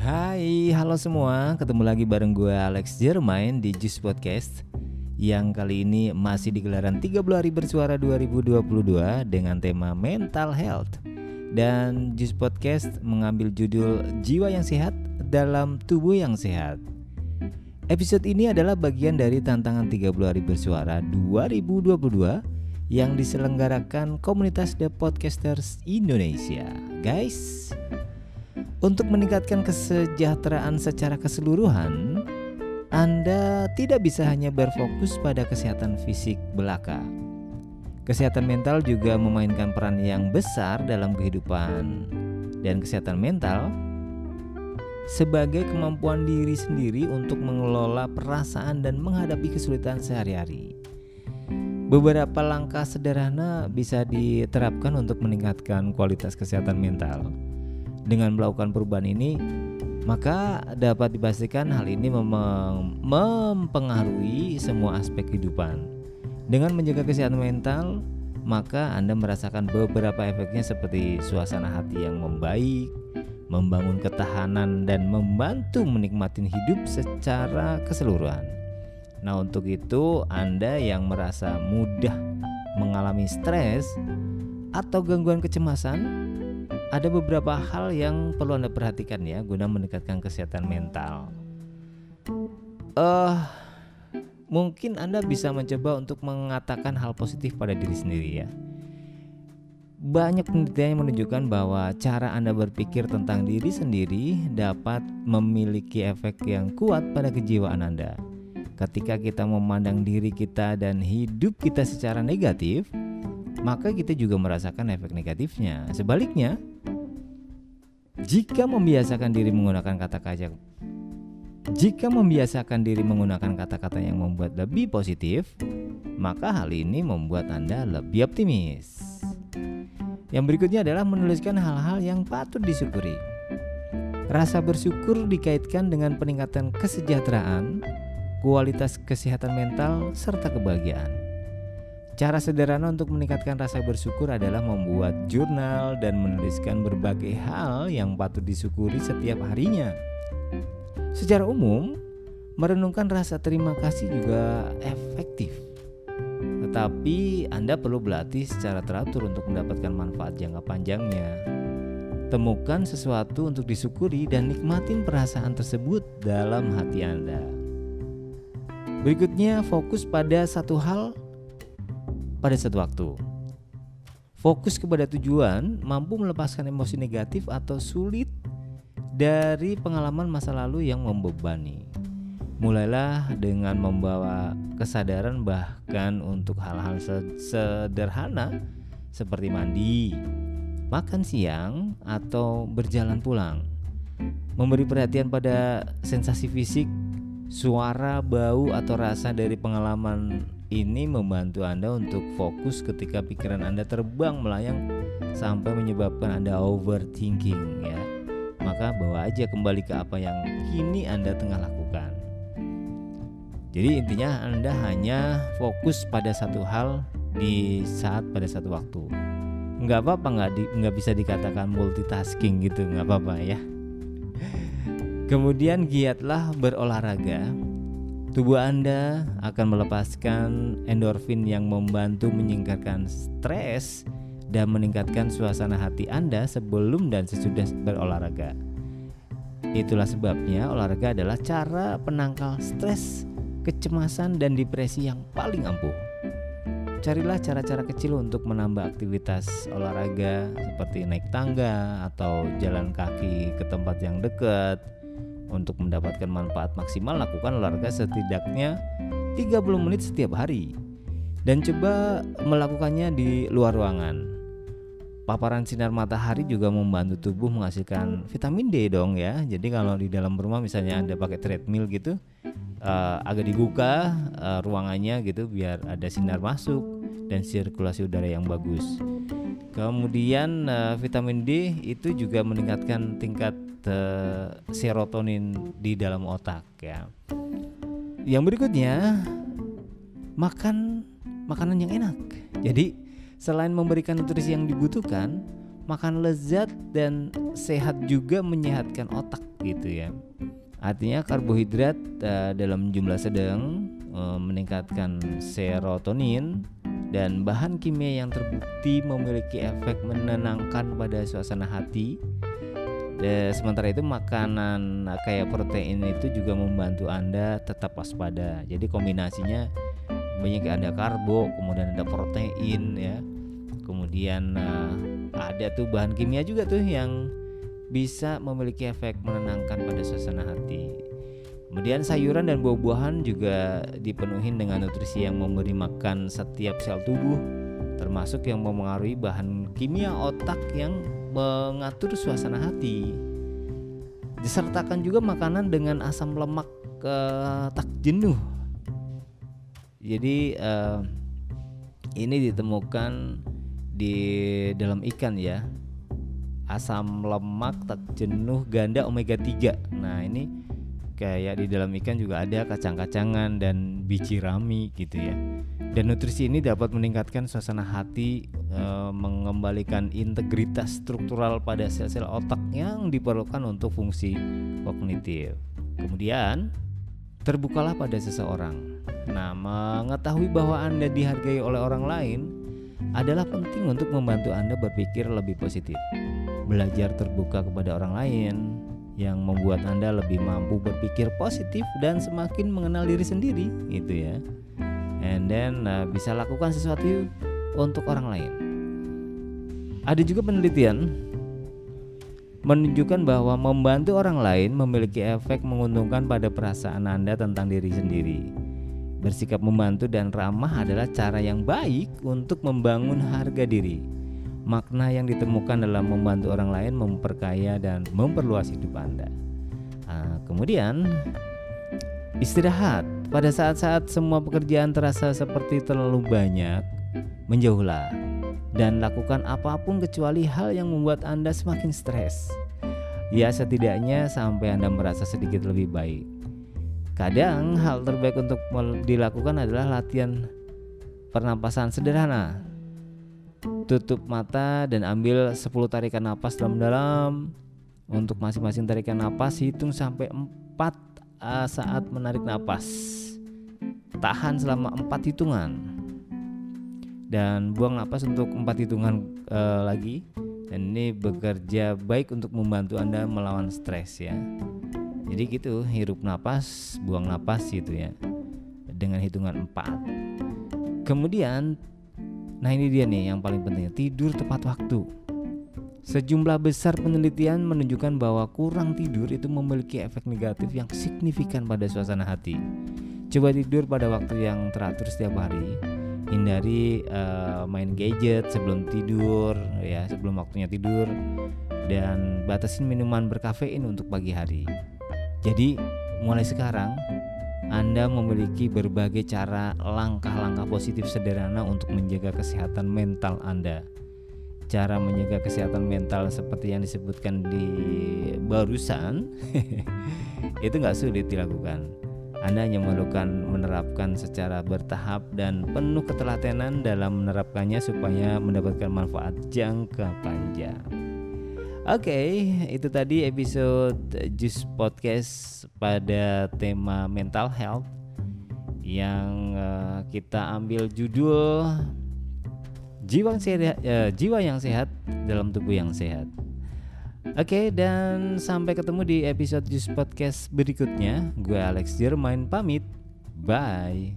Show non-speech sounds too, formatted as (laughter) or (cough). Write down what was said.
Hai, halo semua. Ketemu lagi bareng gue Alex Jermain di Juice Podcast yang kali ini masih di gelaran 30 hari bersuara 2022 dengan tema mental health. Dan Juice Podcast mengambil judul Jiwa yang Sehat dalam Tubuh yang Sehat. Episode ini adalah bagian dari tantangan 30 hari bersuara 2022 yang diselenggarakan komunitas The Podcasters Indonesia. Guys, untuk meningkatkan kesejahteraan secara keseluruhan, Anda tidak bisa hanya berfokus pada kesehatan fisik belaka. Kesehatan mental juga memainkan peran yang besar dalam kehidupan, dan kesehatan mental sebagai kemampuan diri sendiri untuk mengelola perasaan dan menghadapi kesulitan sehari-hari. Beberapa langkah sederhana bisa diterapkan untuk meningkatkan kualitas kesehatan mental. Dengan melakukan perubahan ini, maka dapat dipastikan hal ini mem mempengaruhi semua aspek kehidupan. Dengan menjaga kesehatan mental, maka Anda merasakan beberapa efeknya seperti suasana hati yang membaik, membangun ketahanan dan membantu menikmati hidup secara keseluruhan. Nah, untuk itu Anda yang merasa mudah mengalami stres atau gangguan kecemasan, ada beberapa hal yang perlu Anda perhatikan ya guna meningkatkan kesehatan mental. Uh, mungkin Anda bisa mencoba untuk mengatakan hal positif pada diri sendiri ya. Banyak penelitian yang menunjukkan bahwa cara Anda berpikir tentang diri sendiri dapat memiliki efek yang kuat pada kejiwaan Anda. Ketika kita memandang diri kita dan hidup kita secara negatif, maka kita juga merasakan efek negatifnya. Sebaliknya, jika membiasakan diri menggunakan kata-kata jika membiasakan diri menggunakan kata-kata yang membuat lebih positif, maka hal ini membuat Anda lebih optimis. Yang berikutnya adalah menuliskan hal-hal yang patut disyukuri. Rasa bersyukur dikaitkan dengan peningkatan kesejahteraan, kualitas kesehatan mental, serta kebahagiaan. Cara sederhana untuk meningkatkan rasa bersyukur adalah membuat jurnal dan menuliskan berbagai hal yang patut disyukuri setiap harinya. Secara umum, merenungkan rasa terima kasih juga efektif. Tetapi Anda perlu berlatih secara teratur untuk mendapatkan manfaat jangka panjangnya. Temukan sesuatu untuk disyukuri dan nikmatin perasaan tersebut dalam hati Anda. Berikutnya fokus pada satu hal pada satu waktu. Fokus kepada tujuan mampu melepaskan emosi negatif atau sulit dari pengalaman masa lalu yang membebani. Mulailah dengan membawa kesadaran bahkan untuk hal-hal sederhana seperti mandi, makan siang, atau berjalan pulang. Memberi perhatian pada sensasi fisik Suara, bau, atau rasa dari pengalaman ini membantu Anda untuk fokus ketika pikiran Anda terbang melayang sampai menyebabkan Anda overthinking ya. Maka bawa aja kembali ke apa yang kini Anda tengah lakukan. Jadi intinya Anda hanya fokus pada satu hal di saat pada satu waktu. Nggak apa-apa nggak di, nggak bisa dikatakan multitasking gitu nggak apa-apa ya. Kemudian giatlah berolahraga. Tubuh Anda akan melepaskan endorfin yang membantu menyingkirkan stres dan meningkatkan suasana hati Anda sebelum dan sesudah berolahraga. Itulah sebabnya olahraga adalah cara penangkal stres, kecemasan, dan depresi yang paling ampuh. Carilah cara-cara kecil untuk menambah aktivitas olahraga seperti naik tangga atau jalan kaki ke tempat yang dekat untuk mendapatkan manfaat maksimal lakukan olahraga setidaknya 30 menit setiap hari dan coba melakukannya di luar ruangan. Paparan sinar matahari juga membantu tubuh menghasilkan vitamin D dong ya. Jadi kalau di dalam rumah misalnya Anda pakai treadmill gitu uh, agak dibuka uh, ruangannya gitu biar ada sinar masuk dan sirkulasi udara yang bagus. Kemudian uh, vitamin D itu juga meningkatkan tingkat serotonin di dalam otak ya. Yang berikutnya makan makanan yang enak. Jadi selain memberikan nutrisi yang dibutuhkan, makan lezat dan sehat juga menyehatkan otak gitu ya. Artinya karbohidrat uh, dalam jumlah sedang uh, meningkatkan serotonin dan bahan kimia yang terbukti memiliki efek menenangkan pada suasana hati. Dan sementara itu makanan kayak protein itu juga membantu Anda tetap waspada. Jadi kombinasinya banyak ada karbo, kemudian ada protein ya. Kemudian uh, ada tuh bahan kimia juga tuh yang bisa memiliki efek menenangkan pada suasana hati. Kemudian sayuran dan buah-buahan juga dipenuhi dengan nutrisi yang memberi makan setiap sel tubuh, termasuk yang memengaruhi bahan kimia otak yang mengatur suasana hati. Disertakan juga makanan dengan asam lemak ke tak jenuh. Jadi uh, ini ditemukan di dalam ikan ya asam lemak tak jenuh ganda omega 3 nah ini kayak di dalam ikan juga ada kacang-kacangan dan biji rami gitu ya dan nutrisi ini dapat meningkatkan suasana hati e, mengembalikan integritas struktural pada sel-sel otak yang diperlukan untuk fungsi kognitif. Kemudian terbukalah pada seseorang. Nah mengetahui bahwa anda dihargai oleh orang lain adalah penting untuk membantu Anda berpikir lebih positif. Belajar terbuka kepada orang lain yang membuat Anda lebih mampu berpikir positif dan semakin mengenal diri sendiri gitu ya. Then uh, bisa lakukan sesuatu untuk orang lain. Ada juga penelitian menunjukkan bahwa membantu orang lain memiliki efek menguntungkan pada perasaan Anda tentang diri sendiri. Bersikap membantu dan ramah adalah cara yang baik untuk membangun harga diri makna yang ditemukan dalam membantu orang lain memperkaya dan memperluas hidup Anda. Nah, kemudian istirahat. Pada saat-saat semua pekerjaan terasa seperti terlalu banyak, menjauhlah dan lakukan apa pun kecuali hal yang membuat Anda semakin stres. Ya setidaknya sampai Anda merasa sedikit lebih baik. Kadang hal terbaik untuk dilakukan adalah latihan pernapasan sederhana tutup mata dan ambil 10 tarikan napas dalam-dalam. Untuk masing-masing tarikan napas hitung sampai 4 uh, saat menarik napas. Tahan selama 4 hitungan. Dan buang napas untuk 4 hitungan uh, lagi. Dan ini bekerja baik untuk membantu Anda melawan stres ya. Jadi gitu, hirup napas, buang napas gitu ya. Dengan hitungan 4. Kemudian Nah ini dia nih yang paling penting Tidur tepat waktu Sejumlah besar penelitian menunjukkan bahwa kurang tidur itu memiliki efek negatif yang signifikan pada suasana hati. Coba tidur pada waktu yang teratur setiap hari. Hindari uh, main gadget sebelum tidur, ya sebelum waktunya tidur, dan batasin minuman berkafein untuk pagi hari. Jadi mulai sekarang anda memiliki berbagai cara langkah-langkah positif sederhana untuk menjaga kesehatan mental Anda. Cara menjaga kesehatan mental seperti yang disebutkan di barusan (laughs) itu nggak sulit dilakukan. Anda hanya memerlukan menerapkan secara bertahap dan penuh ketelatenan dalam menerapkannya supaya mendapatkan manfaat jangka panjang. Oke, okay, itu tadi episode Jus Podcast pada tema mental health yang uh, kita ambil judul jiwa sehat, uh, jiwa yang sehat dalam tubuh yang sehat. Oke, okay, dan sampai ketemu di episode Jus Podcast berikutnya. Gue Alex Jermain pamit. Bye.